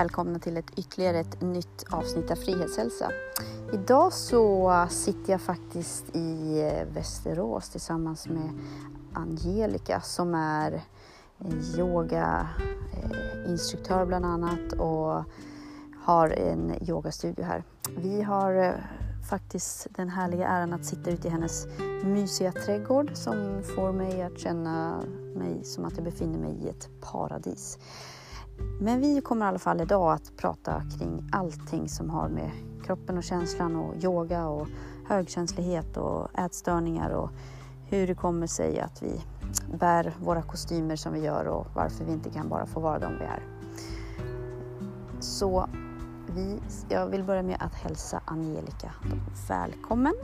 Välkomna till ett ytterligare ett nytt avsnitt av Frihetshälsa. Idag så sitter jag faktiskt i eh, Västerås tillsammans med Angelica som är yogainstruktör eh, bland annat och har en yogastudio här. Vi har eh, faktiskt den härliga äran att sitta ute i hennes mysiga trädgård som får mig att känna mig som att jag befinner mig i ett paradis. Men vi kommer i alla fall idag att prata kring allting som har med kroppen och känslan och yoga och högkänslighet och ätstörningar och hur det kommer sig att vi bär våra kostymer som vi gör och varför vi inte kan bara få vara de vi är. Så vi, jag vill börja med att hälsa Angelica välkommen.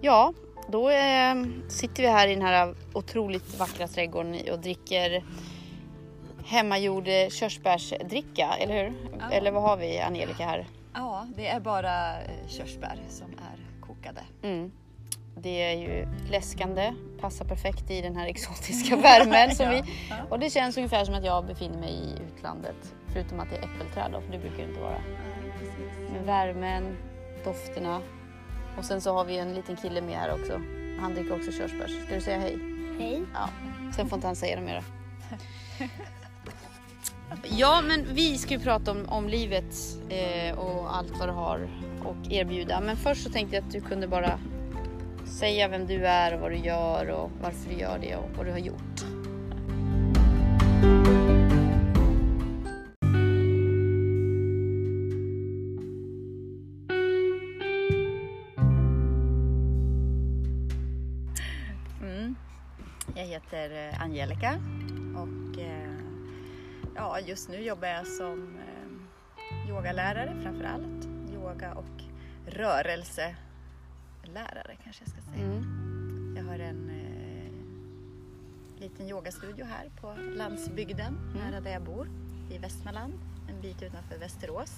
Ja, då eh, sitter vi här i den här otroligt vackra trädgården och dricker hemmagjord körsbärsdricka, eller hur? Ja. Eller vad har vi Angelica här? Ja, det är bara eh, körsbär som är kokade. Mm. Det är ju läskande, passar perfekt i den här exotiska värmen. som vi, och det känns ungefär som att jag befinner mig i utlandet. Förutom att det är äppelträd då, för det brukar det inte vara. Men värmen, dofterna, och sen så har vi en liten kille med här också. Han dricker också körsbärs. Ska du säga hej? Hej. Ja. Sen får inte han säga det mera. Ja, men vi ska ju prata om, om livet eh, och allt vad det har och erbjuda. Men först så tänkte jag att du kunde bara säga vem du är och vad du gör och varför du gör det och vad du har gjort. Angelica och eh, ja, just nu jobbar jag som eh, yogalärare framför allt. Yoga och rörelselärare kanske jag ska säga. Mm. Jag har en eh, liten yogastudio här på landsbygden mm. nära där jag bor i Västmanland, en bit utanför Västerås.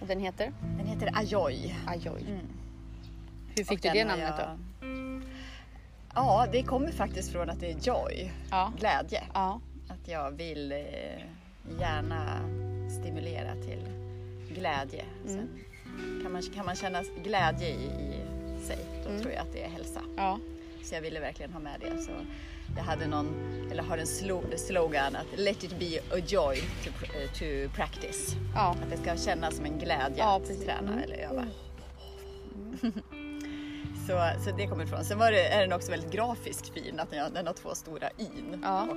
Och den heter? Den heter Ajoy. Ajoy. Mm. Hur fick och du det namnet jag... då? Ja, det kommer faktiskt från att det är joy, ja. glädje. Ja. Att jag vill eh, gärna stimulera till glädje. Mm. Kan man, kan man känna glädje i, i sig, då mm. tror jag att det är hälsa. Ja. Så jag ville verkligen ha med det. Så jag hade någon, eller har en slogan att let it be a joy to, uh, to practice. Ja. Att det ska kännas som en glädje ja, att träna mm. eller öva. Mm. Så, så det kommer ifrån. Sen var det, är den också väldigt grafiskt fin, att den, den har två stora in ja. och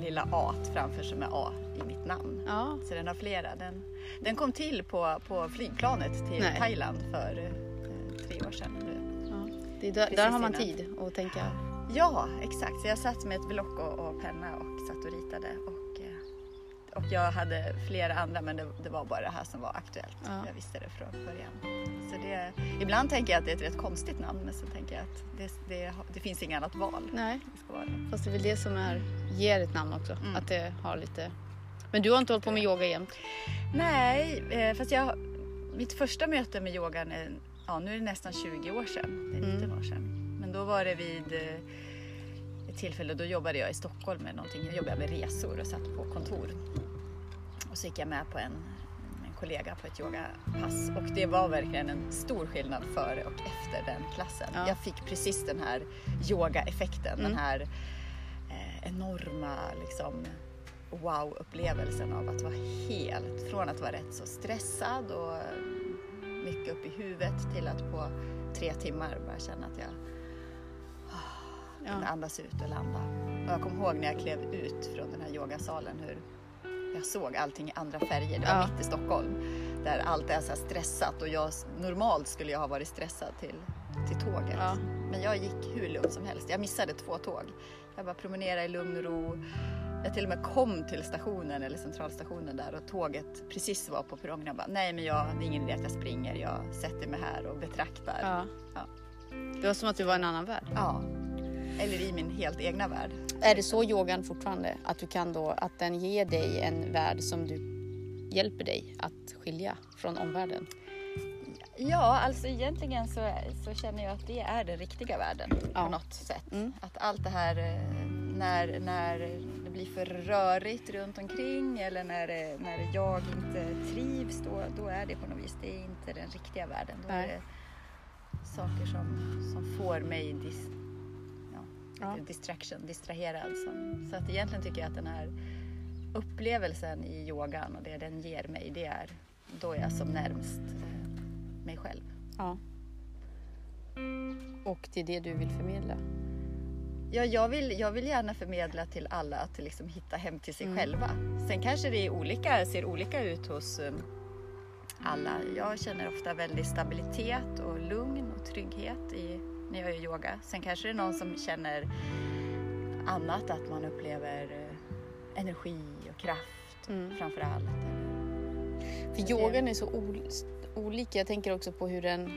lilla a framför som är a i mitt namn. Ja. Så den har flera. Den, den kom till på, på flygplanet till Nej. Thailand för eh, tre år sedan. Ja. Det där, där har man tid att tänka. Ja, exakt. Så jag satt med ett block och, och penna och satt och ritade. Och, och jag hade flera andra men det, det, var bara det här som var aktuellt. Ja. Jag visste det från början. Så det, ibland tänker jag att det är ett rätt konstigt namn men så tänker jag att det, det, det finns inget annat val. Nej, det fast det är väl det som är, ger ett namn också. Mm. Att det har lite... Men du har inte hållit på med yoga jämt? Nej, eh, fast jag, mitt första möte med yogan är, ja, nu är det nästan 20 år sedan. Det är 19 mm. år sedan. Men då var det vid eh, ett tillfälle, då jobbade jag i Stockholm med någonting. Jag jobbade med resor och satt på kontor. Och så gick jag med på en kollega på ett yogapass och det var verkligen en stor skillnad före och efter den klassen. Ja. Jag fick precis den här yoga-effekten, mm. den här eh, enorma liksom, wow-upplevelsen av att vara helt, från att vara rätt så stressad och mycket upp i huvudet till att på tre timmar bara känna att jag oh, kunde andas ut och landa. Och jag kommer ihåg när jag klev ut från den här yogasalen hur jag såg allting i andra färger. Det var ja. mitt i Stockholm där allt är så stressat och jag, normalt skulle jag ha varit stressad till, till tåget. Ja. Men jag gick hur lugnt som helst. Jag missade två tåg. Jag bara promenerade i lugn och ro. Jag till och med kom till stationen eller centralstationen där och tåget precis var på perrongen. Jag bara, nej men jag, det är ingen idé att jag springer. Jag sätter mig här och betraktar. Ja. ja. Det var som att du var i en annan värld. Ja. Eller i min helt egna värld. Är det så yogan fortfarande? Att du kan då, att den ger dig en värld som du hjälper dig att skilja från omvärlden? Ja, alltså egentligen så, så känner jag att det är den riktiga världen Ja. på något sätt. Mm. Att allt det här eh, när, när det blir för rörigt runt omkring eller när, det- när jag inte trivs, då, då är det på något vis, det är inte den riktiga världen. Då Nej. är det saker som, som får mig dis, ja, distraction, distraherad. Som, så att egentligen tycker jag att den här upplevelsen i yogan och det den ger mig, det är då är jag som närmst mig själv. Ja. Och det är det du vill förmedla? Ja, jag, vill, jag vill gärna förmedla till alla att liksom hitta hem till sig Mm. själva. Sen kanske det är olika, ser olika ut hos um, alla. Jag känner ofta väldigt stabilitet och lugn och trygghet i, när jag gör yoga. Sen kanske det är någon som känner annat, att man upplever eh, energi och kraft Mm. framför allt. För yogan är så ol- olika. Jag tänker också på hur den...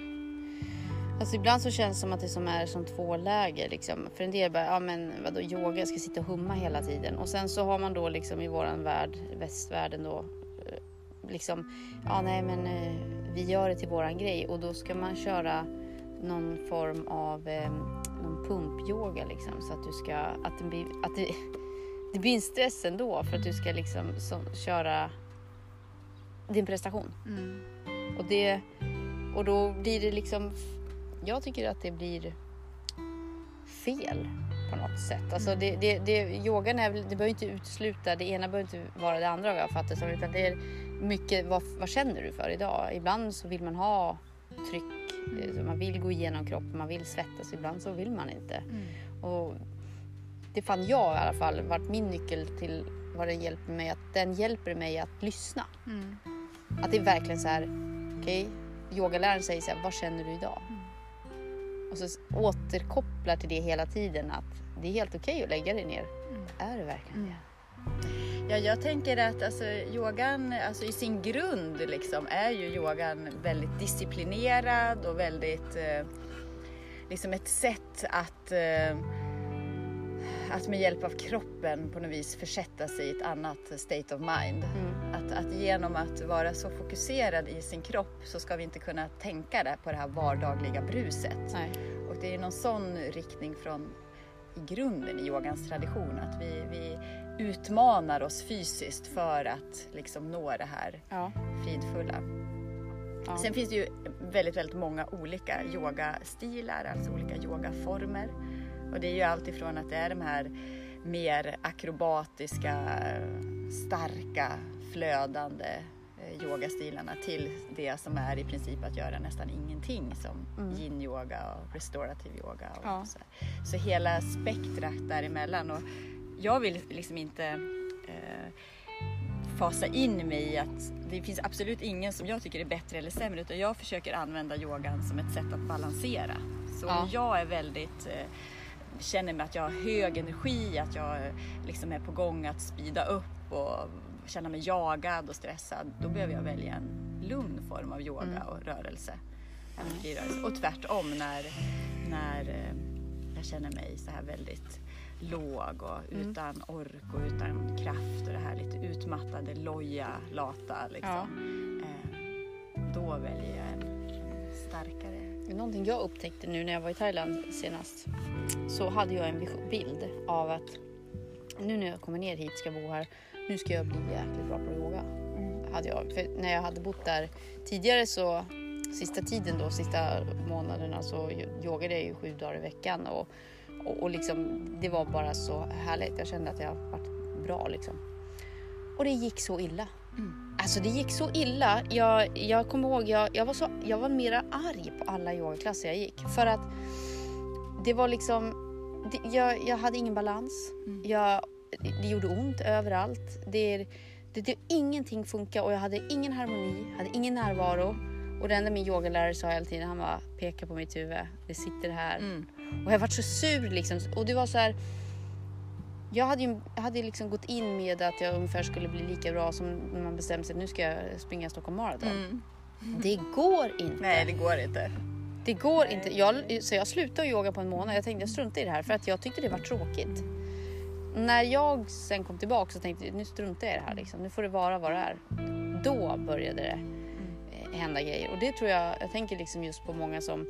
Alltså ibland så känns det som att det som är som två läger. Liksom. För en del bara, ja men vadå yoga, jag ska sitta och humma hela tiden. Och sen så har man då liksom i våran värld, västvärlden då, eh, liksom, ja nej men eh, vi gör det till våran grej. Och då ska man köra någon form av eh, någon pumpyoga liksom. Så att du ska, att, det blir, att det, det blir en stress ändå för att du ska liksom som, köra din prestation. Mm. Och, det, och då blir det liksom... Jag tycker att det blir fel på något sätt. Alltså det, det, det, yogan är det behöver inte utesluta, det ena behöver inte vara det andra vad jag fattar som. Utan det är mycket, vad, vad känner du för idag? Ibland så vill man ha tryck, så man vill gå igenom kroppen, man vill svettas. Ibland så vill man inte. Mm. Och det fann jag i alla fall varit min nyckel till vad den hjälper mig. Att den hjälper mig att lyssna. Mm. Att det är verkligen så här, okej, yogaläraren säger så här, vad känner du idag? Mm. Och så återkopplar till det hela tiden att det är helt okej att lägga dig ner. Mm. Är det verkligen Mm. det? Ja, jag tänker att alltså, yogan alltså, i sin grund liksom, är ju yogan väldigt disciplinerad och väldigt eh, liksom ett sätt att, eh, att med hjälp av kroppen på något vis försätta sig i ett annat state of mind. Mm. Att, att genom att vara så fokuserad i sin kropp så ska vi inte kunna tänka det på det här vardagliga bruset. Nej. Och det är någon sån riktning från i grunden i yogans tradition, att vi, vi utmanar oss fysiskt för att liksom nå det här Ja. fridfulla. Ja. Sen finns det ju väldigt, väldigt många olika yogastilar, alltså olika yogaformer. Och det är ju allt ifrån att det är de här mer akrobatiska, starka, flödande eh, yogastilarna till det som är i princip att göra nästan ingenting som Mm. yin-yoga och restorative yoga. Och Ja. så, så hela spektrat däremellan. Och jag vill liksom inte eh, fasa in mig i att det finns absolut ingen som jag tycker är bättre eller sämre utan jag försöker använda yogan som ett sätt att balansera. Så Ja. om jag är väldigt eh, känner mig att jag har hög energi, att jag liksom är på gång att speeda upp och känna mig jagad och stressad, då behöver jag välja en lugn form av yoga Mm. och rörelse. Rörelse. Och tvärtom när, när eh, jag känner mig så här väldigt låg och Mm. utan ork och utan kraft och det här lite utmattade, loja, lata liksom. Eh, då väljer jag en, starkare. Någonting jag upptäckte nu när jag var i Thailand senast så hade jag en bild av att nu när jag kommer ner hit ska bo här, nu ska jag bli jäkligt bra på yoga. Hade jag. För när jag hade bott där tidigare så sista tiden då, sista månaderna så yogade jag ju sju dagar i veckan och, och, och liksom, det var bara så härligt. Jag kände att jag varit bra liksom. Och det gick så illa. Mm. Alltså det gick så illa. Jag, jag kommer ihåg, jag, jag, var så, jag var mera arg på alla yogaklasser jag gick. För att det var liksom, det, jag, jag hade ingen balans. Mm. Jag, det gjorde ont överallt. Det, det, det, ingenting funkade och jag hade ingen harmoni, hade ingen närvaro. Och det enda min yogalärare sa hela tiden, han bara pekade på mitt huvud. Det sitter här. Mm. Och jag var så sur liksom. Och det var så här. Jag hade ju jag hade liksom gått in med att jag ungefär skulle bli lika bra som när man bestämde sig nu ska jag springa Stockholm Marathon. Mm. Det går inte. Nej, det går inte. Det går inte. Jag, så jag slutade yoga på en månad. Jag tänkte jag struntar i det här för att jag tyckte det var tråkigt. När jag sen kom tillbaka så tänkte jag nu struntar jag i det här. Liksom. Nu får det vara vad det är. Då började det hända grejer. Och det tror jag, jag tänker liksom just på många som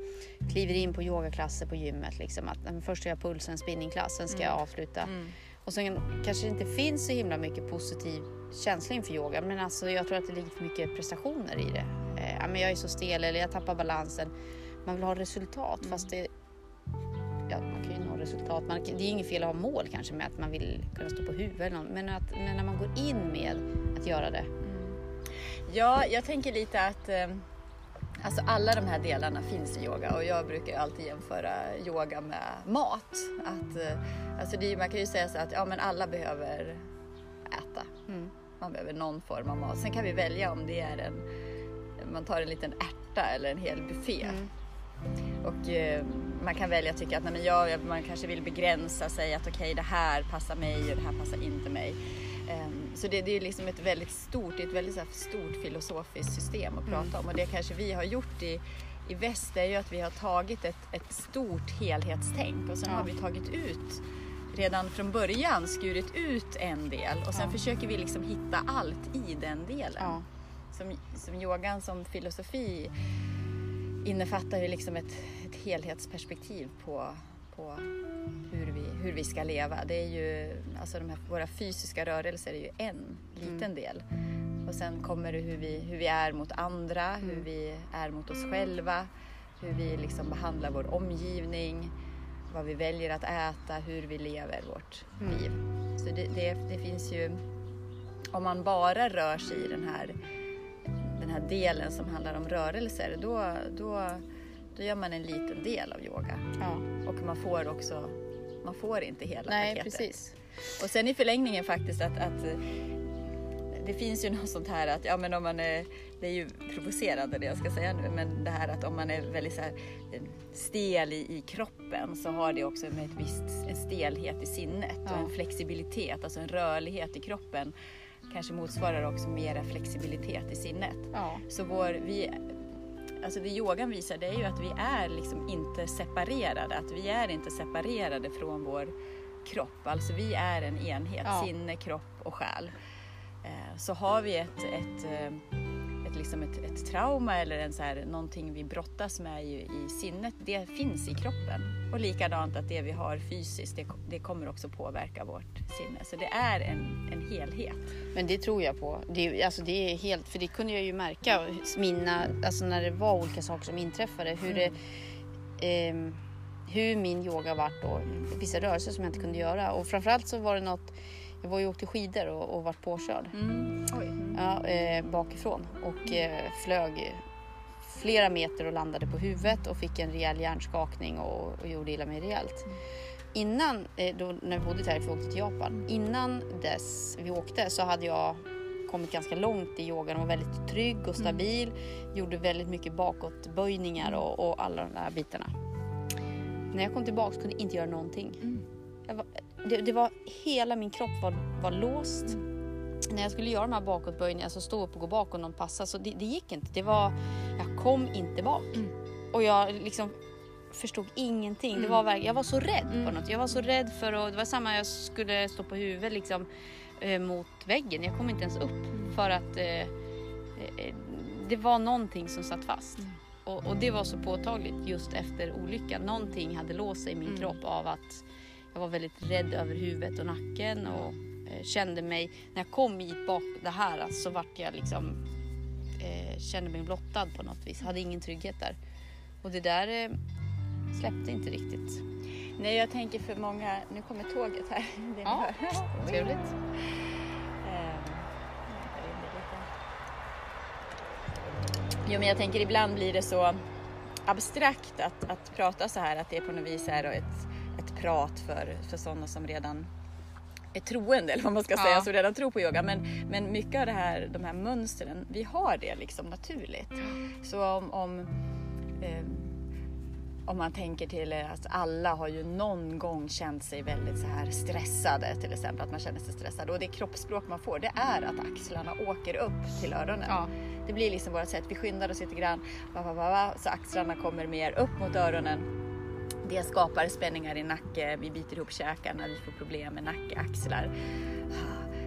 kliver in på yogaklasser på gymmet. Liksom, att men först ska jag pulsen, spinningklass, sen ska jag avsluta. Mm. Och sen kanske det inte finns så himla mycket positiv känsla inför yoga. Men alltså jag tror att det ligger för mycket prestationer i det. Eh, men jag är så stel eller jag tappar balansen. Man vill ha resultat fast det... Ja, man kan ju nå resultat. Man, det är inget fel att ha mål kanske med att man vill kunna stå på huvudet men, att, men när man går in med att göra det. Ja, jag tänker lite att eh, alltså alla de här delarna finns i yoga och jag brukar alltid jämföra yoga med mat. Att, eh, alltså det, man kan ju säga så att ja, men alla behöver äta. Mm. Man behöver någon form av mat. Sen kan vi välja om det är en, man tar en liten ärta eller en hel buffé. Mm. Och eh, man kan välja att tycka att nej, men jag, man kanske vill begränsa sig att okej det här passar mig och det här passar inte mig. Ehm, så det, det är liksom ett väldigt stort, ett väldigt stort filosofiskt system att prata om och det kanske vi har gjort i, i väst är ju att vi har tagit ett, ett stort helhetstänk och sen Ja. har vi tagit ut redan från början skurit ut en del och sen Ja. försöker vi liksom hitta allt i den delen. Ja. Som, som yogan som filosofi innefattar ju liksom ett, ett helhetsperspektiv på, på hur, hur vi ska leva. Det är ju, alltså de här, våra fysiska rörelser är ju en liten del. Och sen kommer det hur vi, hur vi är mot andra, hur vi är mot oss själva, hur vi liksom behandlar vår omgivning, vad vi väljer att äta, hur vi lever vårt liv. Så det, det, det finns ju, om man bara rör sig i den här den här delen som handlar om rörelser, då, då, då gör man en liten del av yoga. Ja. Och man får också, man får inte hela Nej, paketet. precis. Och sen i förlängningen faktiskt att, att eh, det finns ju något sånt här att, ja men om man är, det är ju provocerande det jag ska säga nu, men det här att om man är väldigt så här eh, stel i, i kroppen så har det också med ett visst, en stelhet i sinnet Ja. och en flexibilitet, alltså en rörlighet i kroppen kanske motsvarar också mera flexibilitet i sinnet. Ja. Så vår, vi, alltså det yogan visar det är ju att vi är liksom inte separerade, att vi är inte separerade från vår kropp. Alltså vi är en enhet, Ja. sinne, kropp och själ. Eh, Så har vi ett, ett, eh, ett, liksom ett, ett trauma eller en så här, någonting vi brottas med i, i sinnet, det finns i kroppen. Och likadant att det vi har fysiskt, det, det kommer också påverka vårt sinne. Så det är en, en helhet. Men det tror jag på. Det, alltså det är helt, för det kunde jag ju märka, mina, alltså när det var olika saker som inträffade, hur det ehm, hur min yoga vart och vissa rörelser som jag inte kunde göra. Och framförallt så var det något, jag var ju åkte skidor och, och vart påkörd Oj. Ja, eh, bakifrån och eh, flög flera meter och landade på huvudet och fick en rejäl hjärnskakning och, och gjorde illa mig rejält. Innan, eh, då, när vi bodde där, för vi åkte till Japan, innan dess vi åkte så hade jag kommit ganska långt i yogan och var väldigt trygg och stabil. Gjorde väldigt mycket bakåtböjningar och, och alla de där bitarna. När jag kom tillbaka kunde jag inte göra någonting. Mm. Var, det, det var, hela min kropp var, var låst. När jag skulle göra de här bakåtböjningarna, alltså stå upp och gå bak och någon passa, så det, det gick inte. Det var, jag kom inte bak. Och jag liksom förstod ingenting. Det var, verk- jag var så rädd på något. Jag var så rädd för att, det var samma jag skulle stå på huvudet liksom eh, mot väggen. Jag kom inte ens upp för att eh, eh, det var någonting som satt fast. Och, och det var så påtagligt just efter olyckan. Någonting hade låst sig i min kropp av att jag var väldigt rädd över huvudet och nacken och kände mig, när jag kom hit bak det här så vart jag liksom, eh, kände mig blottad på något vis. Hade ingen trygghet där. Och det där eh, släppte inte riktigt. Nej, jag tänker för många... Nu kommer tåget här. Det Ja, hör. Trevligt. Ehm, Jo, men jag tänker ibland blir det så abstrakt att, att prata så här, att det på något vis är ett, ett prat för, för sådana som redan är troende, eller vad man ska Ja. säga, som redan tror på yoga. Men, men mycket av det här, de här mönstren, vi har det liksom naturligt. Så om, om, ehm, om man tänker till att alltså alla har ju någon gång känt sig väldigt så här stressade till exempel, att man känner sig stressad och det kroppsspråk man får det är att axlarna åker upp till öronen. Ja. Det blir liksom vårt sätt, vi skyndar oss lite grann va, va, va, va, så axlarna kommer mer upp mot öronen. Det skapar spänningar i nacke, vi biter ihop käkarna, vi får problem med nacke, axlar.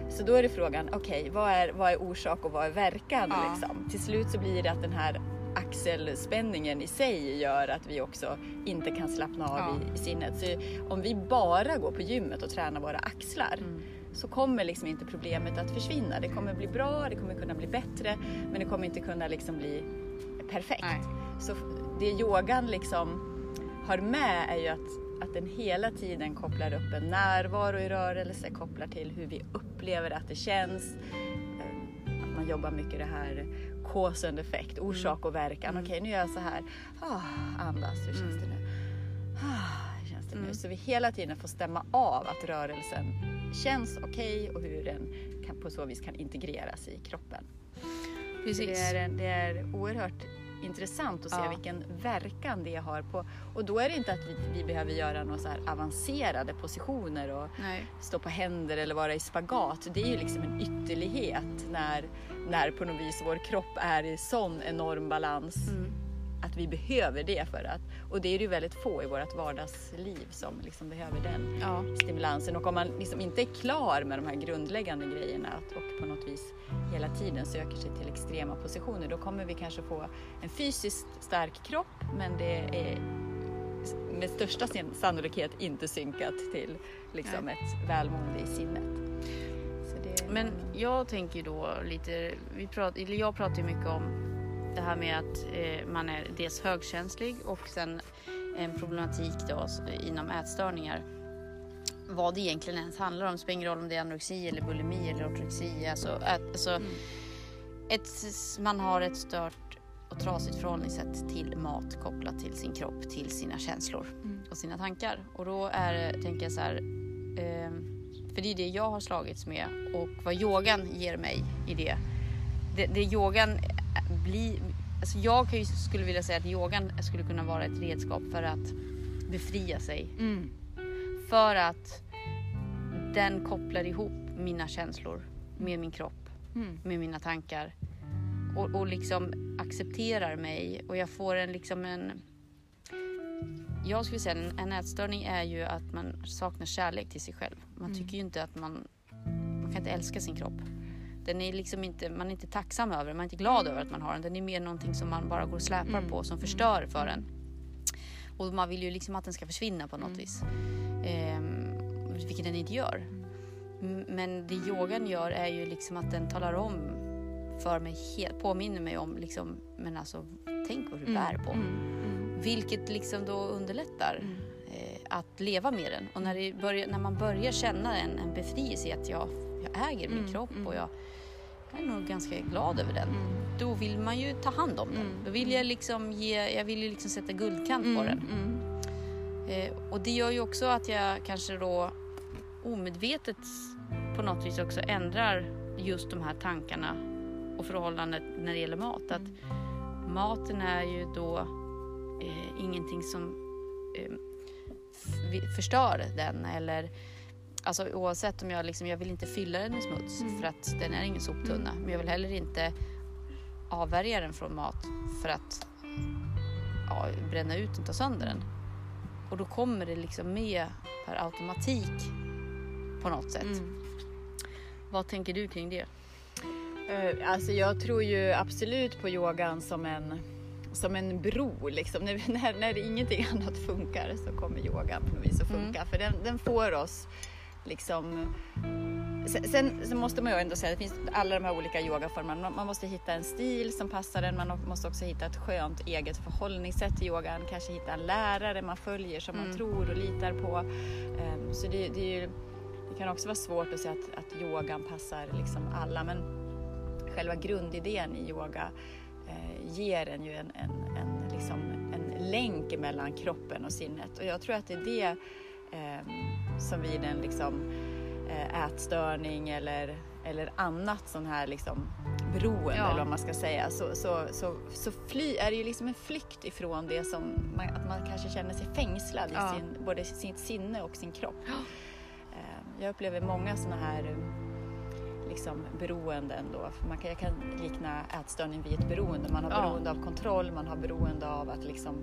Så då är det frågan, okej okay, vad, är, vad är orsak och vad är verkan? Ja. Liksom? Till slut så blir det att den här axelspänningen i sig gör att vi också inte kan slappna av ja. i, i, sinnet. Så om vi bara går på gymmet och tränar våra axlar mm. så kommer liksom inte problemet att försvinna. Det kommer bli bra, det kommer kunna bli bättre men det kommer inte kunna liksom bli perfekt. Nej. Så det yogan liksom har med är ju att, att den hela tiden kopplar upp en närvaro i rörelse, kopplar till hur vi upplever att det känns. Eh, att man jobbar mycket det här cause and effect, orsak och verkan. Mm. Okej, nu gör jag så här. Ah, andas, hur känns det nu? Ah, hur känns det nu? Mm. Så vi hela tiden får stämma av att rörelsen känns okej okay och hur den kan, på så vis kan integreras i kroppen. Precis. Det är, det är oerhört intressant att se ja. vilken verkan det har på... Och då är det inte att vi, vi behöver göra några så avancerade positioner och Nej. stå på händer eller vara i spagat. Det är ju liksom en ytterlighet när, när på något vis vår kropp är i sån enorm balans. Mm att vi behöver det för att, och det är det ju väldigt få i vårt vardagsliv som liksom behöver den ja. stimulansen. Och om man liksom inte är klar med de här grundläggande grejerna och på något vis hela tiden söker sig till extrema positioner, då kommer vi kanske få en fysiskt stark kropp, men det är med största sannolikhet inte synkat till liksom ett välmående i sinnet. Det... Men jag tänker då lite, vi pratar, jag pratar ju mycket om det här med att eh, man är dels högkänslig och sen en problematik då inom ätstörningar. Vad det egentligen ens handlar om, spelar ingen roll om det är anorexi eller bulimi eller ortorexi. Alltså, ät, alltså mm. ett, man har ett stört och trasigt förhållningssätt till mat kopplat till sin kropp, till sina känslor mm. och sina tankar. Och då är det, tänker jag så här, eh, för det är det jag har slagits med och vad yogan ger mig i det. Det, det yogan bli... Alltså jag ju, skulle vilja säga att yogan skulle kunna vara ett redskap för att befria sig. Mm. För att den kopplar ihop mina känslor med min kropp, mm. med mina tankar. Och, och liksom accepterar mig och jag får en liksom en... Jag skulle säga en, en ätstörning är ju att man saknar kärlek till sig själv. Man mm. tycker ju inte att man... Man kan inte älska sin kropp. Den är liksom inte, man är inte tacksam över den, man är inte glad över att man har den. Den är mer någonting som man bara går och släpar mm. på, som förstör för en. Och man vill ju liksom att den ska försvinna på något mm. vis. Ehm, vilket den inte gör. Men det yogan gör är ju liksom att den talar om för mig, påminner mig om liksom, men alltså tänk vad du mm. bär på. Mm. Mm. Vilket liksom då underlättar mm. eh, att leva med den. Och när, börjar, när man börjar känna en, en befrielse i att jag jag äger min mm, kropp och jag, jag är nog ganska glad över den. Mm. Då vill man ju ta hand om den. Då vill jag liksom ge, jag vill ju liksom sätta guldkant på den. Eh, och det gör ju också att jag kanske då omedvetet på något vis också ändrar just de här tankarna och förhållandet när det gäller mat. Att maten är ju då eh, ingenting som eh, förstör den eller Alltså oavsett om jag liksom, jag vill inte fylla den med smuts mm. för att den är ingen soptunna. Mm. Men jag vill heller inte avvärja den från mat för att ja, bränna ut den, ta sönder den. Och då kommer det liksom med per automatik på något sätt. Mm. Vad tänker du kring det? Uh, alltså jag tror ju absolut på yogan som en, som en bro. Liksom. När, när, när ingenting annat funkar så kommer yogan på något vis att funka. Mm. För den, den får oss liksom Sen, sen, måste man ju ändå säga att det finns alla de här olika yogaformerna. Man måste hitta en stil som passar en. Man måste också hitta ett skönt eget förhållningssätt till yogan. Kanske hitta en lärare man följer som mm. man tror och litar på. Um, så det, det, ju, det, kan också vara svårt att säga att, att yogan passar liksom alla. Men själva grundidén i yoga eh, ger en ju en, en, en, liksom, en länk mellan kroppen och sinnet. Och jag tror att det är det eh, som vid en liksom, eh, ätstörning eller, eller annat sån här liksom beroende Ja. eller vad man ska säga så, så, så, så fly, är det ju liksom en flykt ifrån det som man, att man kanske känner sig fängslad Ja. i sin, både sitt sinne och sin kropp. Eh, Jag upplever många sådana här liksom beroenden då. För man kan, jag kan likna ätstörning vid ett beroende. Man har Ja. beroende av kontroll, man har beroende av att liksom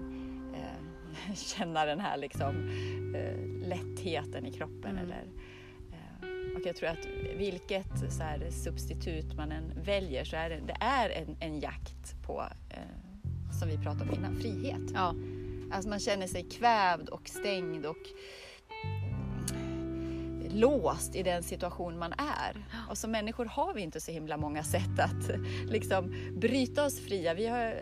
eh, känna den här liksom eh, lättheten i kroppen. Mm. Eller, eh, och jag tror att vilket så här, substitut man än väljer så är det, det är en, en jakt på, eh, som vi pratade om innan, frihet. Ja. Alltså man känner sig kvävd och stängd och låst i den situation man är. Och som människor har vi inte så himla många sätt att liksom bryta oss fria. Vi har,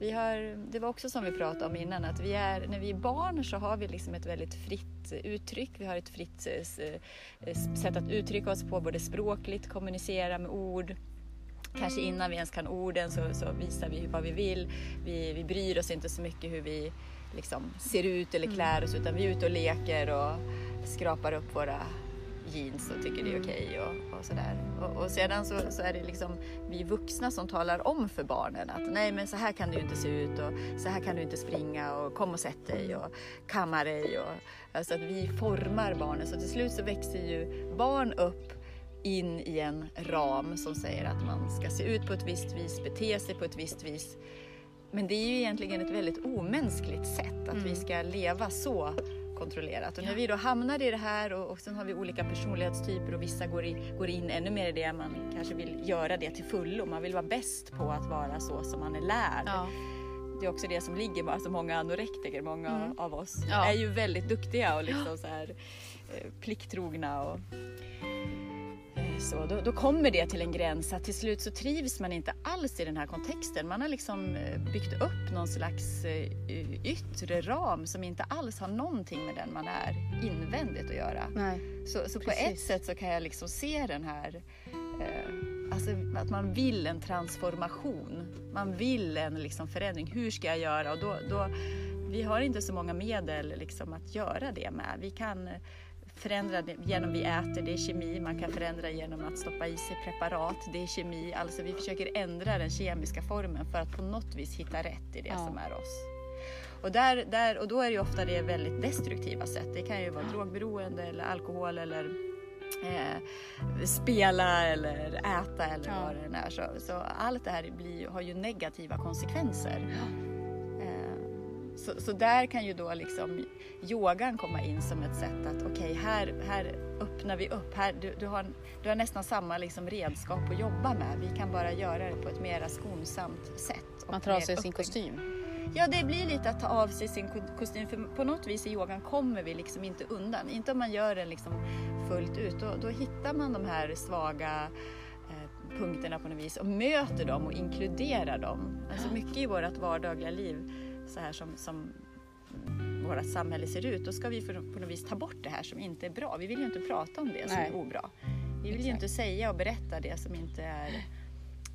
vi har, det var också som vi pratade om innan, att vi är, när vi är barn så har vi liksom ett väldigt fritt uttryck. Vi har ett fritt eh, eh, sätt att uttrycka oss på, både språkligt, kommunicera med ord. Kanske innan vi ens kan orden så, så visar vi vad vi vill. Vi, vi bryr oss inte så mycket hur vi liksom ser ut eller klär oss utan vi är ute och leker och skrapar upp våra jeans och tycker det är okej och, och sådär. Och, och sedan så, så är det liksom vi vuxna som talar om för barnen att nej men så här kan du inte se ut och så här kan du inte springa och kom och sätt dig och kamma dig. Och, alltså att vi formar barnen så till slut så växer ju barn upp in i en ram som säger att man ska se ut på ett visst vis, bete sig på ett visst vis. Men det är ju egentligen ett väldigt omänskligt sätt att vi ska leva så kontrollerat. Och när vi då hamnar i det här och, och sen har vi olika personlighetstyper och vissa går, i, går in ännu mer i det, man kanske vill göra det till fullo. Man vill vara bäst på att vara så som man är lärd. Ja. Det är också det som ligger med alltså många anorektiker, många Mm. av oss Ja. är ju väldigt duktiga och liksom så här, eh, plikttrogna. Och, så, då, då kommer det till en gräns att till slut så trivs man inte alls i den här kontexten. Man har liksom eh, byggt upp någon slags eh, yttre ram som inte alls har någonting med den man är invändigt att göra. Nej. Så, så på ett sätt så kan jag liksom se den här, eh, alltså att man vill en transformation. Man vill en liksom förändring. Hur ska jag göra? Och då, då, vi har inte så många medel liksom att göra det med. Vi kan förändra genom vi äter, det är kemi. Man kan förändra genom att stoppa i sig preparat, det är kemi. Alltså vi försöker ändra den kemiska formen för att på något vis hitta rätt i det Ja. som är oss. Och, där, där, och då är det ju ofta det väldigt destruktiva sätt. Det kan ju vara drogberoende eller alkohol eller eh, spela eller äta eller Ja. vad det än är. Så, så allt det här blir, har ju negativa konsekvenser. Eh, så, så där kan ju då liksom yogan komma in som ett sätt att okej, här, här öppnar vi upp. Här, du, du, har, du har nästan samma liksom redskap att jobba med. Vi kan bara göra det på ett mer skonsamt sätt. och Man tar av sig sin kostym. Ja, det blir lite att ta av sig sin ko- kostym. För på något vis i yogan kommer vi liksom inte undan. Inte om man gör den liksom fullt ut. Då, då hittar man de här svaga eh, punkterna på något vis och möter dem och inkluderar dem. Alltså mycket i vårt vardagliga liv, så här som, som vårt samhälle ser ut, då ska vi för, på något vis ta bort det här som inte är bra. Vi vill ju inte prata om det som Nej. är obra. Vi vill ju Exakt. inte säga och berätta det som inte är,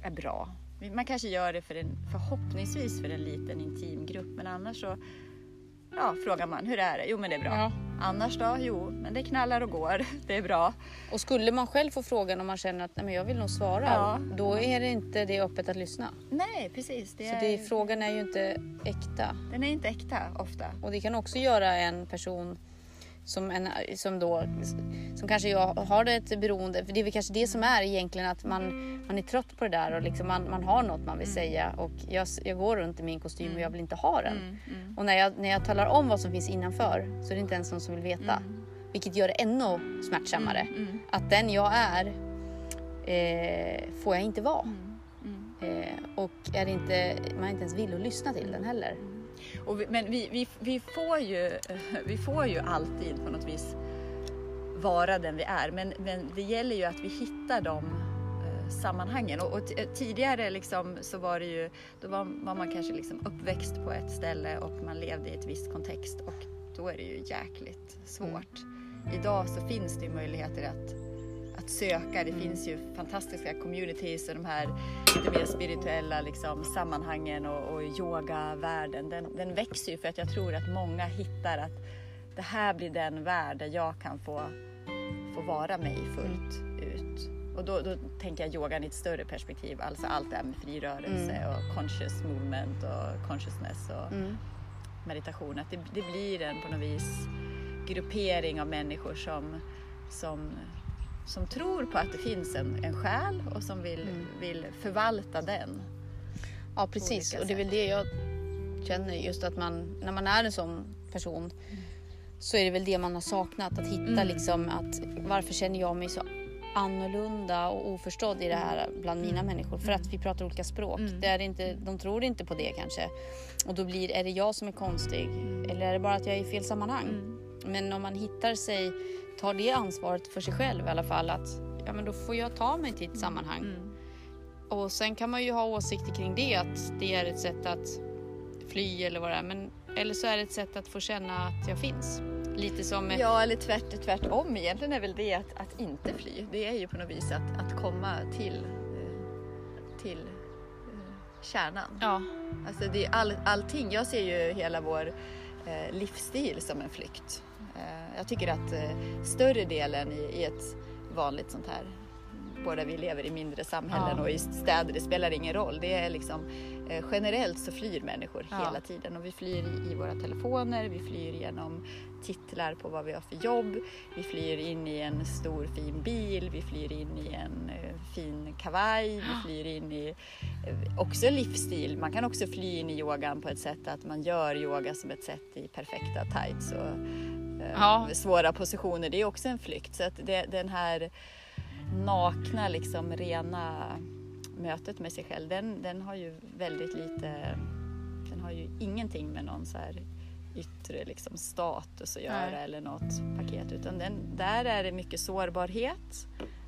är bra. Man kanske gör det för en, förhoppningsvis för en liten intim grupp men annars så ja, frågar man hur är det? Jo men det är bra. Ja. Annars då? Jo men det knallar och går. Det är bra. Och skulle man själv få frågan om man känner att Nej, men jag vill nog svara, Ja. då är det inte det öppet att lyssna. Nej precis. Det Så är, det, frågan är ju inte äkta. Den är inte äkta ofta. Och det kan också göra en person som, en, som då som kanske jag har ett beroende, för det är väl kanske det som är egentligen att man, man är trött på det där och liksom man, man har något man vill säga och jag, jag går runt i min kostym och jag vill inte ha den. Mm, mm, Och när jag, när jag talar om vad som finns innanför så är det inte ens någon som vill veta. mm, Vilket gör det ännu smärtsammare. mm, Att den jag är eh, får jag inte vara. mm, mm. Eh, och är inte, man är inte ens villig att lyssna till den heller. Och vi, men vi, vi, vi, får ju, vi får ju alltid på något vis vara den vi är. Men, men det gäller ju att vi hittar de eh, sammanhangen. Och, och t- tidigare liksom så var det ju, då var, var man kanske liksom uppväxt på ett ställe och man levde i ett visst kontext och då är det ju jäkligt svårt. Idag så finns det ju möjligheter att, att söka. Det finns ju fantastiska communities och de här lite mer spirituella liksom, sammanhangen och, och yogavärlden. Den, den växer ju för att jag tror att många hittar att det här blir den värld där jag kan få, få vara mig fullt ut. Och då, då tänker jag yogan i ett större perspektiv, alltså allt det här med fri rörelse Mm. och conscious movement och consciousness och Mm. meditation. Att det, det blir en på något vis gruppering av människor som, som, som tror på att det finns en, en själ och som vill, Mm. vill förvalta den. Ja precis och det är väl det jag känner just att man när man är en sån person så är det väl det man har saknat att hitta Mm. liksom att varför känner jag mig så annorlunda och oförstådd i det här bland mina människor för att vi pratar olika språk. Mm. Det är inte, de tror inte på det kanske och då blir är det jag som är konstig eller är det bara att jag är i fel sammanhang? Mm. Men om man hittar sig, tar det ansvaret för sig själv i alla fall att ja men då får jag ta mig till ett sammanhang. Mm. Och sen kan man ju ha åsikter kring det, att det är ett sätt att fly eller vad det är. Men, eller så är det ett sätt att få känna att jag finns. Lite som... Ja, eller tvärt, tvärtom. Egentligen är väl det att, att inte fly. Det är ju på något vis att, att komma till, eh, till eh, kärnan. Ja, Alltså det är all, allting. Jag ser ju hela vår Eh, livsstil som en flykt. Eh, jag tycker att eh, större delen i ett vanligt sånt här båda vi lever i mindre samhällen Ja. och i städer, det spelar ingen roll. Det är liksom, eh, generellt så flyr människor Ja. hela tiden och vi flyr i, i våra telefoner, vi flyr genom titlar på vad vi har för jobb, vi flyr in i en stor fin bil, vi flyr in i en eh, fin kavaj, vi flyr in i eh, också livsstil. Man kan också fly in i yogan på ett sätt att man gör yoga som ett sätt i perfekta tights och eh, Ja. svåra positioner. Det är också en flykt. Så att det, den här nakna, liksom rena mötet med sig själv, den, den har ju väldigt lite, den har ju ingenting med någon så här yttre liksom status att göra Nej. eller något paket utan den, där är det mycket sårbarhet,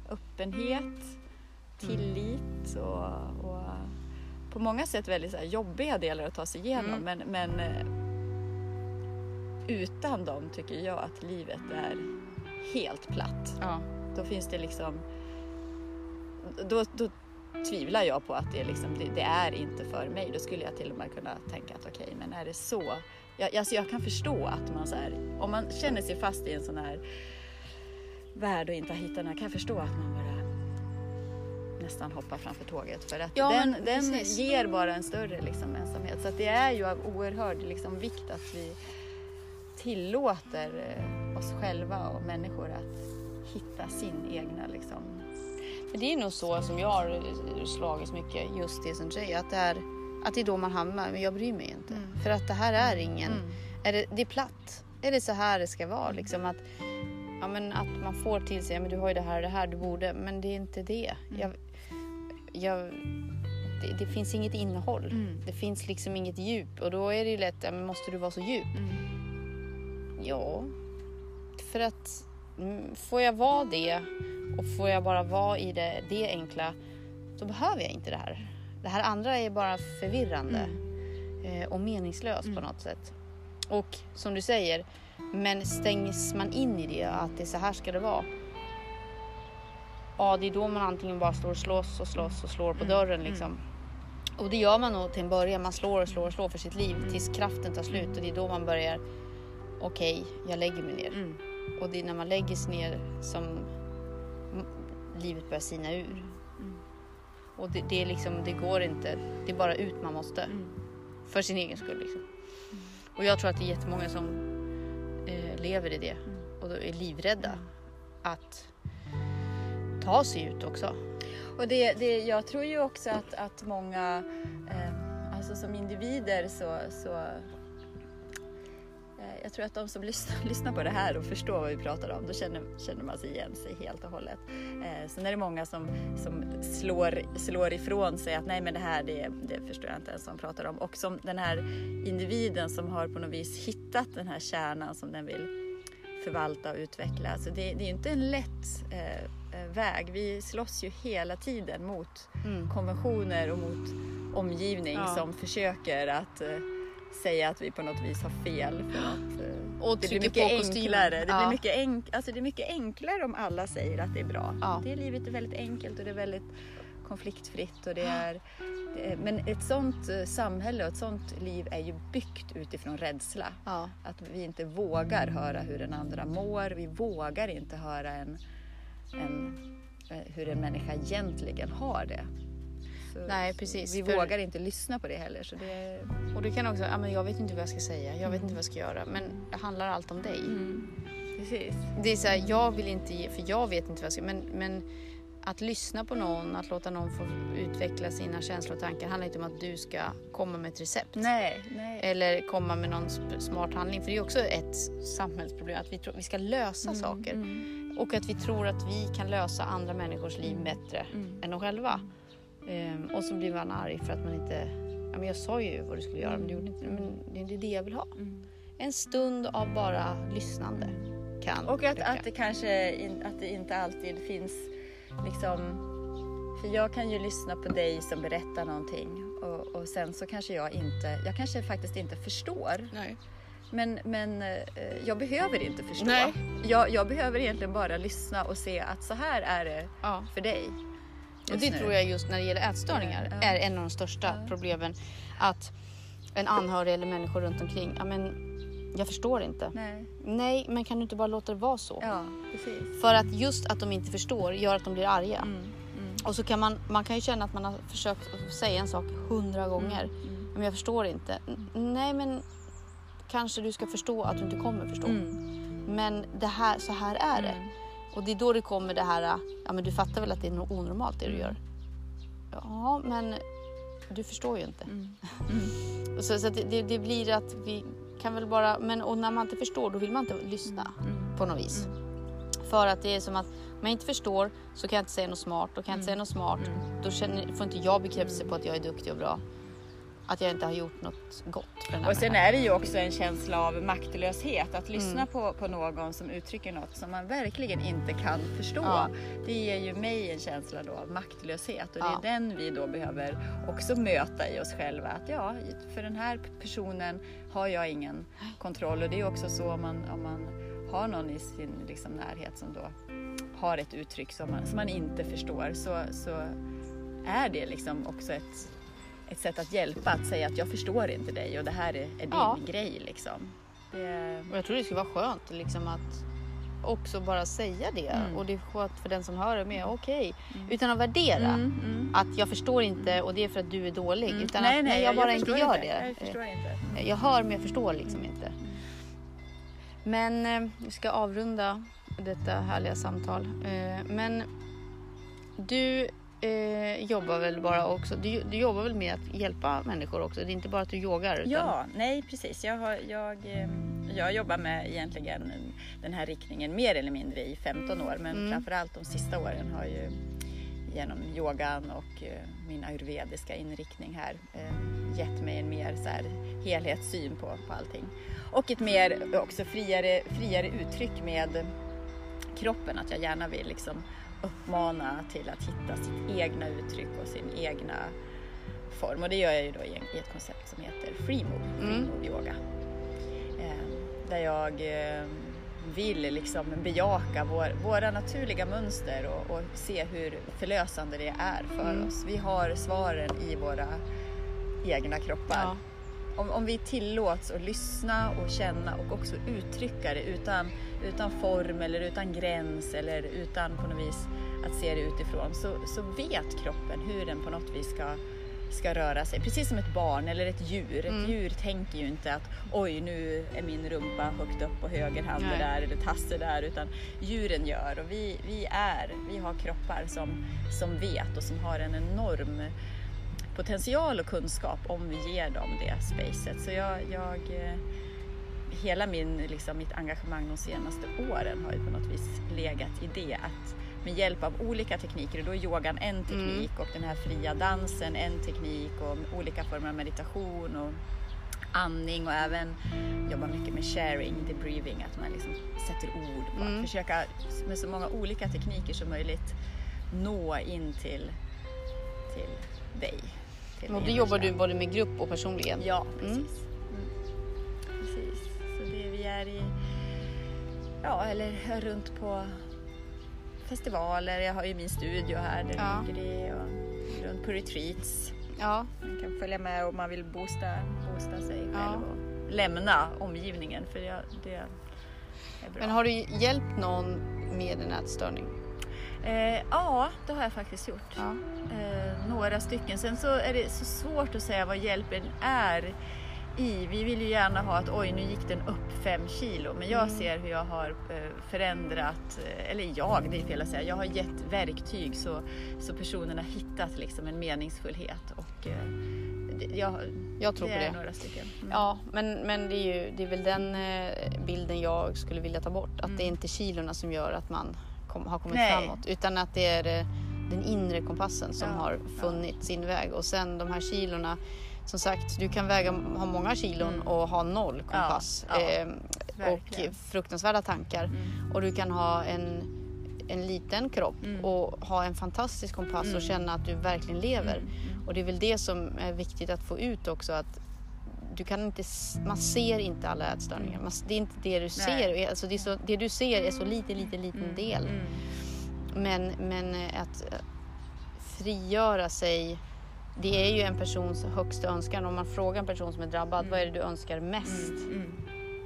öppenhet, tillit och, och på många sätt väldigt så jobbiga delar att ta sig igenom Mm. men, men eh, utan dem tycker jag att livet är helt platt. ja. Då finns det liksom då, då tvivlar jag på att det, liksom, det, det är inte för mig. Då skulle jag till och med kunna tänka att okej, men är det så? Jag, alltså jag kan förstå att man så här, om man känner sig fast i en sån här värld och inte har hittat den kan jag förstå att man bara nästan hoppar framför tåget för att Ja, den, men den ger bara en större liksom, ensamhet. Så det är ju av oerhörd liksom, vikt att vi tillåter eh, oss själva och människor att hitta sin egna liksom, Men det är nog så som jag har slagits mycket, just det som säger, att det är, att det är då man hamnar, men jag bryr mig inte. Mm. För att det här är ingen, Mm. är det, det är platt. Är det så här det ska vara? Liksom att, ja, men att man får till sig, ja, men du har ju det här och det här, du borde, men det är inte det. Mm. Jag, jag, det, det finns inget innehåll. Mm. Det finns liksom inget djup och då är det ju lätt, ja, men måste du vara så djup? Ja, för att mm, får jag vara det och får jag bara vara i det, det enkla, då behöver jag inte det här. Det här andra är bara förvirrande eh, och meningslöst på Mm. något sätt. Och som du säger, men stängs man in i det, att det är så här ska det vara. Ja, det är då man antingen bara står och slåss och slåss och slår på Mm, dörren mm. liksom. Och det gör man nog till en början. Man slår och slår och slår för sitt liv tills kraften tar slut och det är då man börjar. Okej, jag lägger mig ner. Mm. Och det är när man lägger sig ner som livet börjar sina ur. Mm. Och det, det är liksom, det går inte. Det är bara ut man måste. Mm. För sin egen skull liksom. Och jag tror att det är jättemånga som eh, lever i det och då är livrädda att ta sig ut också. Och det, det, jag tror ju också att, att många, eh, alltså som individer så, så jag tror att de som lyssnar, lyssnar på det här och förstår vad vi pratar om, då känner, känner man sig igen sig helt och hållet. Eh, sen är det många som, som slår, slår ifrån sig att nej men det här det, det förstår jag inte ens vad de pratar om. Och som den här individen som har på något vis hittat den här kärnan som den vill förvalta och utveckla. Alltså det, det är inte en lätt eh, eh, väg. Vi slåss ju hela tiden mot Mm. konventioner och mot omgivning Ja. som försöker att eh, säga att vi på något vis har fel. För att, eh, Och det blir mycket enklare. Det, Ja. blir mycket enk- alltså det är mycket enklare om alla säger att det är bra. Ja. Det livet är väldigt enkelt och det är väldigt konfliktfritt. Och det är, det är, men ett sånt eh, samhälle och ett sånt liv är ju byggt utifrån rädsla. Ja. Att vi inte vågar höra hur den andra mår. Vi vågar inte höra en, en, eh, hur en människa egentligen har det. Nej, precis. Vi För- vågar inte lyssna på det heller. Så det, Och det kan också, ja, men jag vet inte vad jag ska säga, jag vet inte vad jag ska göra. Men det handlar allt om dig. mm, precis. Det är så här, jag vill inte ge, för jag vet inte vad jag ska men, men att lyssna på någon, att låta någon få utveckla sina känslor och tankar handlar inte om att du ska komma med ett recept. Nej, nej. Eller komma med någon smart handling. För det är också ett samhällsproblem att vi tror vi ska lösa saker. Mm, Och att vi tror att vi kan lösa andra människors liv bättre mm, än de själva. Ehm, och så blir man arg för att man inte... Ja, men jag sa ju vad du skulle göra men du gjorde inte Men det är inte det jag vill ha. mm. En stund av bara lyssnande kan Och att, att det kanske in, att det inte alltid finns liksom... För jag kan ju lyssna på dig som berättar någonting och, och sen så kanske jag inte... Jag kanske faktiskt inte förstår. Nej. Men, men eh, jag behöver inte förstå. Nej. Jag, jag behöver egentligen bara lyssna och se att så här är det Ja. för dig. Och det tror jag just när det gäller ätstörningar är en av de största problemen. Att en anhörig eller människor runt omkring, ja men jag förstår inte. Nej. Nej, men kan du inte bara låta det vara så? Ja, precis. För att just att de inte förstår gör att de blir arga. Mm, mm, Och så kan man, man kan ju känna att man har försökt säga en sak hundra gånger. mm, Men jag förstår inte. Nej men kanske du ska förstå att du inte kommer förstå. mm, Men det här, så här är det. Mm. Och det är då det kommer det här, ja men du fattar väl att det är något onormalt det du gör? Ja men du förstår ju inte. Mm. Och Så, så det, det, blir att vi kan väl bara, men och när man inte förstår då vill man inte lyssna Mm. på något vis. För att det är som att om jag inte förstår så kan jag inte säga något smart och kan jag inte säga något smart Mm. då känner, får inte jag bekräftelse på att jag är duktig och bra. Att jag inte har gjort något gott för den här Och sen människan. är det ju också en känsla av maktlöshet. Att lyssna Mm. på, på någon som uttrycker något som man verkligen inte kan förstå. Ja. Det ger ju mig en känsla då av maktlöshet. Och det Ja. är den vi då behöver också möta i oss själva. Att ja, för den här personen har jag ingen kontroll. Och det är också så om man, om man har någon i sin liksom, närhet som då har ett uttryck som man, som man inte förstår. Så, så är det liksom också ett, ett sätt att hjälpa. Att säga att jag förstår inte dig och det här är, är din Ja. grej. Liksom. Det, Och jag tror det skulle vara skönt liksom att också bara säga det. Mm. Och det är skönt för den som hör det med. Okej, utan att värdera. Mm, mm. Att jag förstår inte och det är för att du är dålig. Mm. Utan nej, att nej, nej, jag bara inte förstår gör inte. det. Jag förstår inte. Jag hör men jag förstår liksom inte. Men eh, vi ska avrunda detta härliga samtal. Eh, men du eh, jobbar väl bara också, du, du jobbar väl med att hjälpa människor också? Det är inte bara att du yogar? Utan, Ja, nej precis. Jag, har, jag, eh, jag jobbar med egentligen den här riktningen mer eller mindre i 15 år. Men Mm. framförallt de sista åren har ju genom yogan och eh, min ayurvediska inriktning här eh, gett mig en mer så här, helhetssyn på, på allting. Och ett mer också friare, friare uttryck med kroppen. Att jag gärna vill liksom uppmana till att hitta sitt egna uttryck och sin egna form. Och det gör jag ju då i, ett koncept som heter Free Move, free Mm. move yoga. Eh, där jag eh, vill liksom bejaka vår, våra naturliga mönster och, och se hur förlösande det är för Mm. oss. Vi har svaren i våra egna kroppar. Ja. Om, om vi tillåts att lyssna och känna och också uttrycka det utan, utan form eller utan gräns eller utan på något vis att se det utifrån så, så vet kroppen hur den på något vis ska, ska röra sig. Precis som ett barn eller ett djur. Ett Mm. djur tänker ju inte att oj nu är min rumpa högt upp på höger hand Nej. där eller tasse där utan djuren gör och vi, vi är, vi har kroppar som, som vet och som har en enorm potential och kunskap om vi ger dem det spacet. Så jag, jag eh, hela min, liksom, mitt engagemang de senaste åren har ju på något vis legat i det att med hjälp av olika tekniker, och då är yogan en teknik och den här fria dansen en teknik och olika former av meditation och andning och även jobba mycket med sharing, debriefing, att man liksom sätter ord på Mm. att försöka med så många olika tekniker som möjligt nå in till, till dig. Till Och då jobbar du både med grupp och personligen? Ja, Mm. precis. Mm. Precis. Så det vi är i, ja eller runt på festivaler, jag har ju min studio här där Ja. ligger det och runt på retreats. Ja. Man kan följa med om man vill boosta, boosta sig själv Ja. och lämna omgivningen för det, det är bra. Men har du hjälpt någon med en ätstörning? Eh, ja, det har jag faktiskt gjort. Ja. Eh, några stycken. Sen så är det så svårt att säga vad hjälpen är i. Vi vill ju gärna ha att oj, nu gick den upp fem kilo. Men jag Mm. ser hur jag har eh, förändrat, eh, eller jag, det är fel att säga. Jag har gett verktyg så, så personerna hittat liksom en meningsfullhet. Och, eh, jag, Jag tror det på det. några stycken. Mm. Ja, men, men det, är ju, det är väl den eh, bilden jag skulle vilja ta bort. Att det är inte kilorna som gör att man kom, har kommit Mm. Nej. framåt. Utan att det är eh, den inre kompassen som Ja, har ja. funnit sin väg. Och sen de här kilorna. Som sagt, du kan väga, ha många kilon Mm. och ha noll kompass. Ja, ja, eh, och fruktansvärda tankar. Mm. Och du kan ha en, en liten kropp Mm. och ha en fantastisk kompass och Mm. känna att du verkligen lever. Mm. Mm. Och det är väl det som är viktigt att få ut också att du kan inte, man ser inte alla ätstörningar. Man, det är inte det du ser. Alltså det, så, det du ser är så liten, liten, liten Mm. del. Mm. Men, men eh, att eh, frigöra sig, det är ju en persons högsta önskan. Om man frågar en person som är drabbad, Mm. vad är det du önskar mest? Mm. Mm.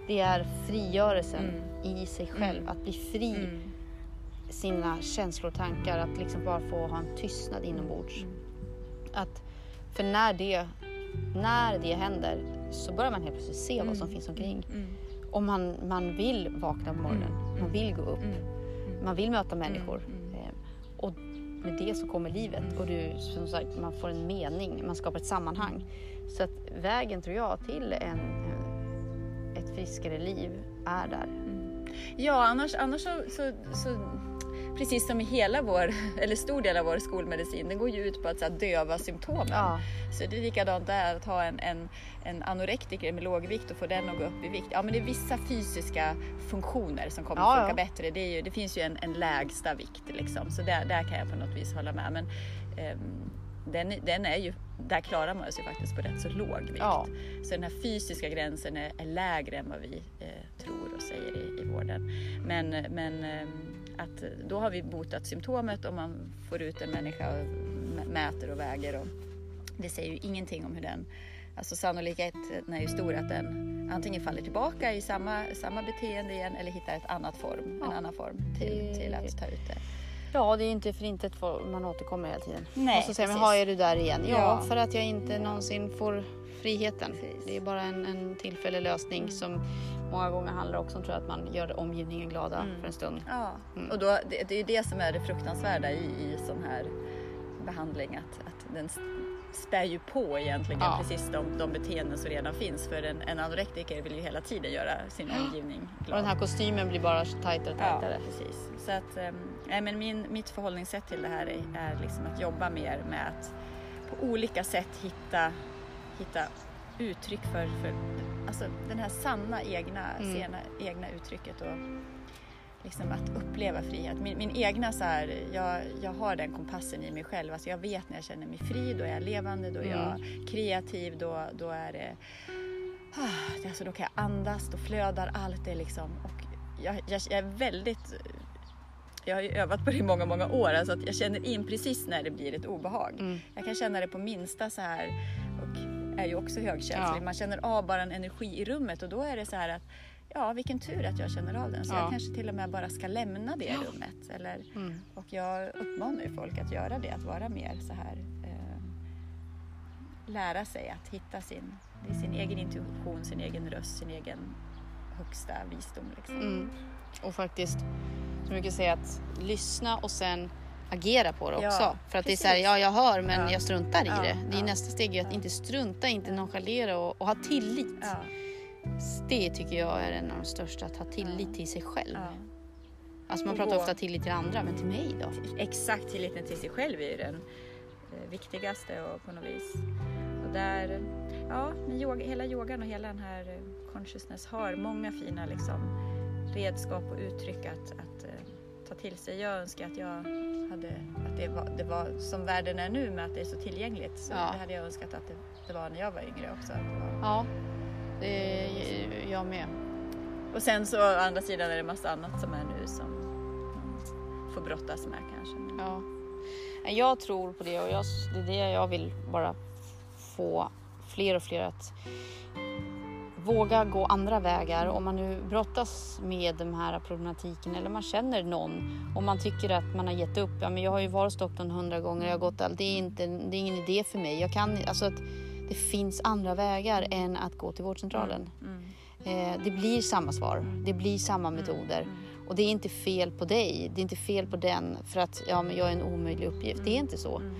Det är frigörelsen Mm. i sig själv. Mm. Att bli fri Mm. sina känslor och tankar. Att liksom bara få ha en tystnad inombords. Mm. Att, för när det, när det händer så börjar man helt plötsligt se vad som Mm. finns omkring. Mm. Och man, man vill vakna på morgonen, Mm. man vill gå upp, Mm. man vill möta människor. Mm. Eh, Och med det så kommer livet och du, som sagt, man får en mening, man skapar ett sammanhang. Så att vägen tror jag till en, en, ett friskare liv är där. Ja, annars, annars så, så, så precis som i hela vår, eller stor del av vår skolmedicin, den går ju ut på att så här, döva symptomen. Ja, Så det är likadant där, att ha en, en, en anorektiker med låg vikt och få den att gå upp i vikt. Ja, men det är vissa fysiska funktioner som kommer Ja, att funka ja. bättre. Det, ju, det finns ju en, en lägsta vikt liksom, så där, där kan jag på något vis hålla med. Men ehm, den, den är ju, där klarar man sig faktiskt på rätt så låg vikt. Ja. Så den här fysiska gränsen är, är lägre än vad vi eh, tror och säger i, i vården. Men, men ehm, att då har vi botat symptomet och man får ut en människa och mä- mäter och väger. Och det säger ju ingenting om hur den, alltså sannolikheten är ju stor att den antingen faller tillbaka i samma, samma beteende igen eller hittar ett annat form, en Ja. annan form till, Det- till att ta ut det. ja, det är inte för inte man återkommer hela tiden. Nej, och så säger man. "Jaha, är du där igen? Ja, Ja. för att jag inte någonsin får friheten. Precis. Det är bara en, en tillfällig lösning Mm. som många gånger handlar också om tror jag, att man gör omgivningen glada Mm. för en stund. Ja, Mm. och då, det, det är ju det som är det fruktansvärda i, i sån här behandling, att, att den spär ju på egentligen Ja. precis de, de beteenden som redan finns. För en, en anorektiker vill ju hela tiden göra sin omgivning Och glad. den här kostymen blir bara tajtare och Ja, tajtare. precis. Så att, nej, men min, mitt förhållningssätt till det här är, är liksom att jobba mer med att på olika sätt hitta, hitta uttryck för, för alltså den här sanna egna, Mm. sena, egna uttrycket och liksom att uppleva frihet. Min, min egna så här, jag, jag har den kompassen i mig själv. Alltså jag vet när jag känner mig fri, då är jag levande, då är jag Mm. kreativ, då, då är det Ah, alltså då kan jag andas, då flödar allt det liksom. Och jag, jag, jag är väldigt... Jag har ju övat på det i många, många år. Alltså att jag känner in precis när det blir ett obehag. Mm. Jag kan känna det på minsta så här och är ju också högkänslig. Ja. Man känner av bara en energi i rummet och då är det så här att ja, vilken tur att jag känner av den. Så Ja. jag kanske till och med bara ska lämna det rummet. Eller, Mm. och jag uppmanar ju folk att göra det, att vara mer så här eh, lära sig att hitta sin, sin egen intuition, sin egen röst, sin egen högsta visdom. Liksom. Mm. Och faktiskt, som mycket säga att lyssna och sen agera på det Ja, också. För att det är så här, precis. ja jag hör men Ja. jag struntar i Ja, det. Det är ja. nästa steg är att inte strunta, inte nonchalera och, och ha tillit. Ja, Det tycker jag är en av de största, att ha tillit Ja. till sig själv. ja. Alltså man pratar ofta tillit till andra, men till mig då? Exakt, tilliten till sig själv är ju den eh, viktigaste och på något vis. Och där, ja, yoga, hela yogan och hela den här eh, consciousness har många fina liksom, redskap och uttryck att, att eh, ta till sig. Jag önskar att jag hade, att det var, det var som världen är nu med att det är så tillgängligt. Så Ja. det hade jag önskat att det, det var när jag var yngre också. Det var. Ja, det är jag med. Och sen så å andra sidan är det massa annat som är nu som man får brottas med kanske. Men, Ja. Jag tror på det och jag, det är det jag vill bara få fler och fler att våga gå andra vägar. Om man nu brottas med den här problematiken eller man känner någon och man tycker att man har gett upp. Ja, men jag har ju varit doktorn hundra gånger, jag har gått allt. Det är, inte, det är ingen idé för mig. Jag kan, alltså att det finns andra vägar än att gå till vårdcentralen. Mm. Eh, det blir samma svar, det blir samma metoder. Och det är inte fel på dig, det är inte fel på den för att ja, men jag är en omöjlig uppgift. Det är inte så. Mm.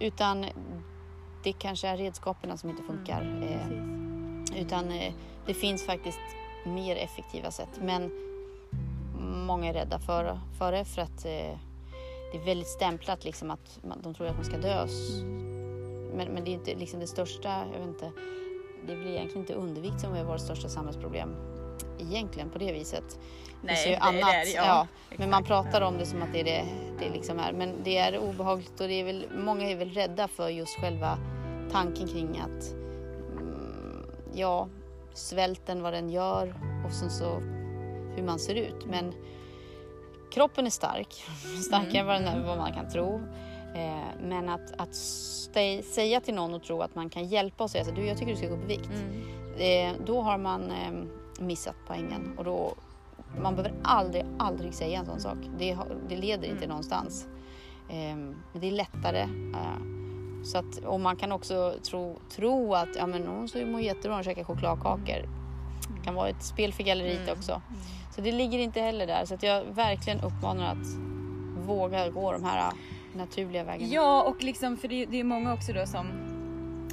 Utan det kanske är redskapen som inte funkar. Eh. Utan eh, det finns faktiskt mer effektiva sätt. Men många är rädda för, för det för att eh, det är väldigt stämplat liksom att man, de tror att man ska dö. Men, men det är inte liksom det största, jag vet inte, det blir egentligen inte undervikt som är vårt största samhällsproblem. Egentligen på det viset. Nej, det är annat, det, ja, ja, men man pratar Ja. om det som att det är det det liksom är. Men det är obehagligt och det är väl, många är väl rädda för just själva tanken kring att ja, svälten, vad den gör och sen så hur man ser ut. Men kroppen är stark, starkare än vad, den är, vad man kan tro. Eh, men att, att stä- säga till någon och tro att man kan hjälpa och säga så du jag tycker du ska gå upp i vikt. Mm. Eh, då har man eh, missat poängen och då man behöver aldrig, aldrig säga en sån sak. Det, det leder inte Mm. någonstans. Eh, men det är lättare. Så att, och man kan också tro, tro att ja, men hon mår jättebra och käkar chokladkakor. Det kan vara ett spel för galleriet Mm. också. Så det ligger inte heller där. Så att jag verkligen uppmanar att våga gå de här naturliga vägarna. Ja, och liksom, för det, det är många också då som,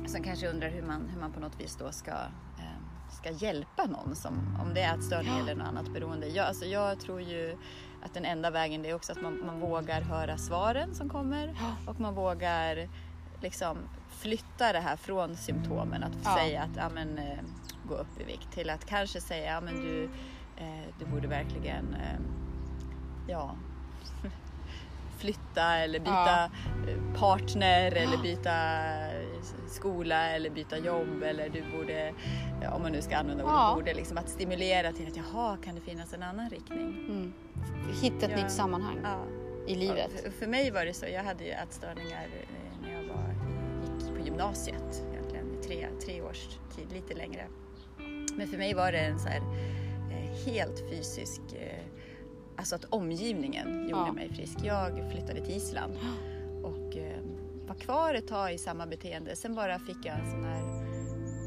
som kanske undrar hur man, hur man på något vis då ska, eh, ska hjälpa någon, som, om det är ätstörning Ja. eller något annat beroende. Jag, alltså, jag tror ju att den enda vägen det är också att man, man vågar höra svaren som kommer Ja. och man vågar liksom flytta det här från symptomen. Att Ja. säga att ja, men, eh, gå upp i vikt till att kanske säga ja, men du, eh, du borde verkligen eh, ja, flytta eller byta eh, partner eller byta skola eller byta jobb eller du borde, ja, om man nu ska använda ordet Ja. borde, liksom att stimulera till att jaha, kan det finnas en ann riktning? Mm. Hitta ett Ja. nytt sammanhang Ja. i livet. Ja, för, för mig var det så, jag hade ju ätstörningar gymnasiet egentligen i tre, tre års tid, lite längre. Men för mig var det en så här, eh, helt fysisk, eh, alltså att omgivningen gjorde Ja. mig frisk. Jag flyttade till Island och eh, var kvar ett tag i samma beteende. Sen bara fick jag en sån här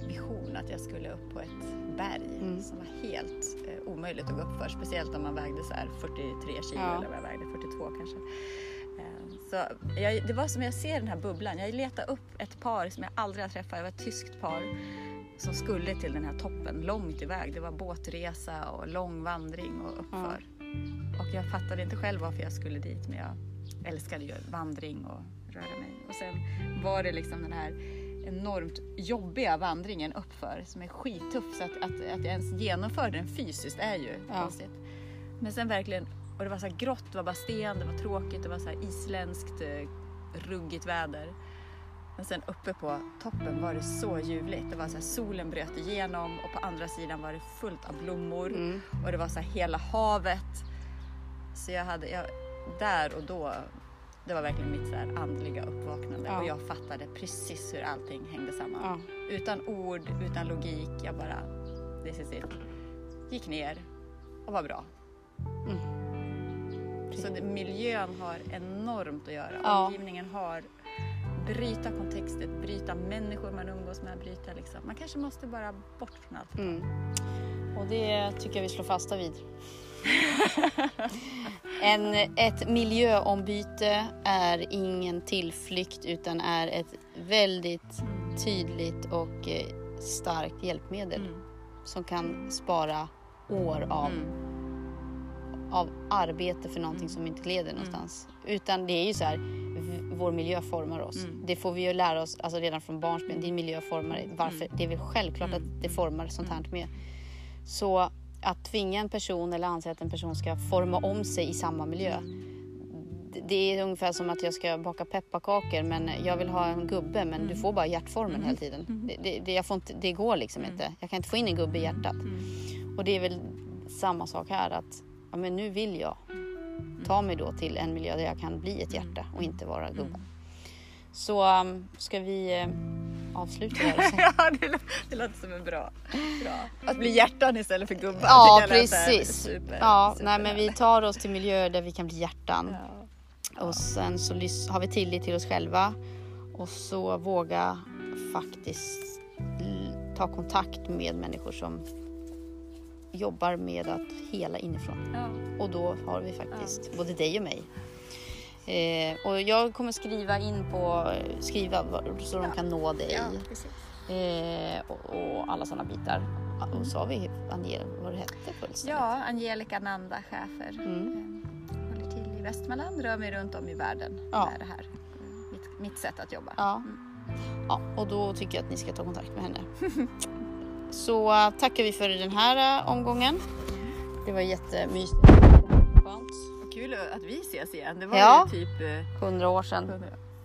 vision att jag skulle upp på ett berg Mm. som var helt omöjligt att gå upp för. Speciellt om man vägde så här 43 kilo Ja. eller vad jag vägde, 42 kanske. Så jag, det var som jag ser den här bubblan. Jag letade upp ett par som jag aldrig har träffat. Det var ett tyskt par som skulle till den här toppen långt iväg. Det var båtresa och lång vandring och uppför. Och jag fattade inte själv varför jag skulle dit men jag älskade ju vandring och röra mig. Och sen var det liksom den här enormt jobbiga vandringen uppför som är skittuff så att, att, att jag ens genomförde den fysiskt är ju Ja. konstigt. Men sen verkligen, och det var så här grått, det var bara sten, det var tråkigt, det var så här isländskt eh, ruggigt väder. Men sen uppe på toppen var det så ljuvligt. Det var så här, solen bröt igenom och på andra sidan var det fullt av blommor Mm. och det var så här hela havet. Så jag hade, jag, där och då, det var verkligen mitt så här andliga uppvaknande Ja. och jag fattade precis hur allting hängde samman. Ja. Utan ord, utan logik, jag bara, this is it. Gick ner och var bra. Mm. Så det, miljön har enormt att göra. Ja. Omgivningen har bryta kontextet, bryta människor man umgås med, bryta liksom. Man kanske måste bara bort från allt. Mm. Och det tycker jag vi slår fasta vid. en, ett miljöombyte är ingen tillflykt utan är ett väldigt tydligt och eh, starkt hjälpmedel Mm. som kan spara år av, Mm. Av arbete för någonting Mm. som inte leder någonstans. Utan det är ju så här, vår miljö formar oss. Mm. Det får vi ju lära oss alltså redan från barnsben. Din miljö formar dig. Varför? Det är väl självklart Mm. att det formar sånt här med. Så att tvinga en person eller anse att en person ska forma om sig i samma miljö. Det är ungefär som att jag ska baka pepparkakor men jag vill ha en gubbe men du får bara hjärtformen hela tiden. Det, det, det, jag får inte, det går liksom inte. Jag kan inte få in en gubbe i hjärtat. Och det är väl samma sak här att ja, men nu vill jag ta mig då till en miljö där jag kan bli ett hjärta och inte vara gubbe. Så um, ska vi eh, avsluta det här. ja, det, lå- det låter som en bra, bra. Att bli hjärtan istället för gubbar. Ja, precis. super- Ja, nej, men vi tar oss till miljöer där vi kan bli hjärtan. Ja. Och sen så har vi tillit till oss själva och så våga faktiskt ta kontakt med människor som jobbar med att hela inifrån. Ja. Och då har vi faktiskt både dig och mig. Eh, och jag kommer skriva in på, skriva så de kan nå dig. Ja. Eh, och, och alla sådana bitar. Och så har vi Angela, vad det hette fullständigt. Ja, Angelica Nanda Schäfer. Mm. Eh, Håller till i Västmanland, rör mig runt om i världen Ja. med det här. Eh, Mitt, mitt sätt att jobba. Ja. ja, och då tycker jag att ni ska ta kontakt med henne. Så tackar vi för den här äh, omgången. Det var jättemysigt. Skönt. Kul att vi ses igen. Det var Ja. ju typ, eh, 100 år sedan.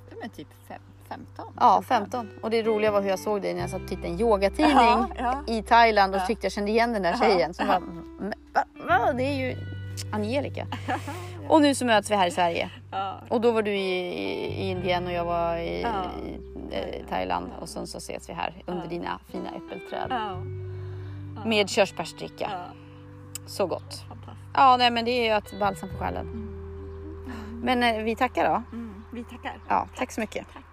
ja, men typ fem, 15. Ja, 15. Och det roliga var hur jag såg dig när jag satt och tittade i en yogatidning Ja, ja. i Thailand och tyckte jag kände igen den där tjejen. Så bara, "Men va, va? Det är ju Angelica. Och nu så möts vi här i Sverige. Ja. Och då var du i, i Indien och jag var i, Ja. i eh, Thailand. Och sen så ses vi här under Ja. dina fina äppelträd. Med körsbärsdricka. Så gott. Ja, nej, men det är ju att balsam på själen. Men eh, vi tackar då. Mm. Vi tackar. Ja, tack så mycket. Tack.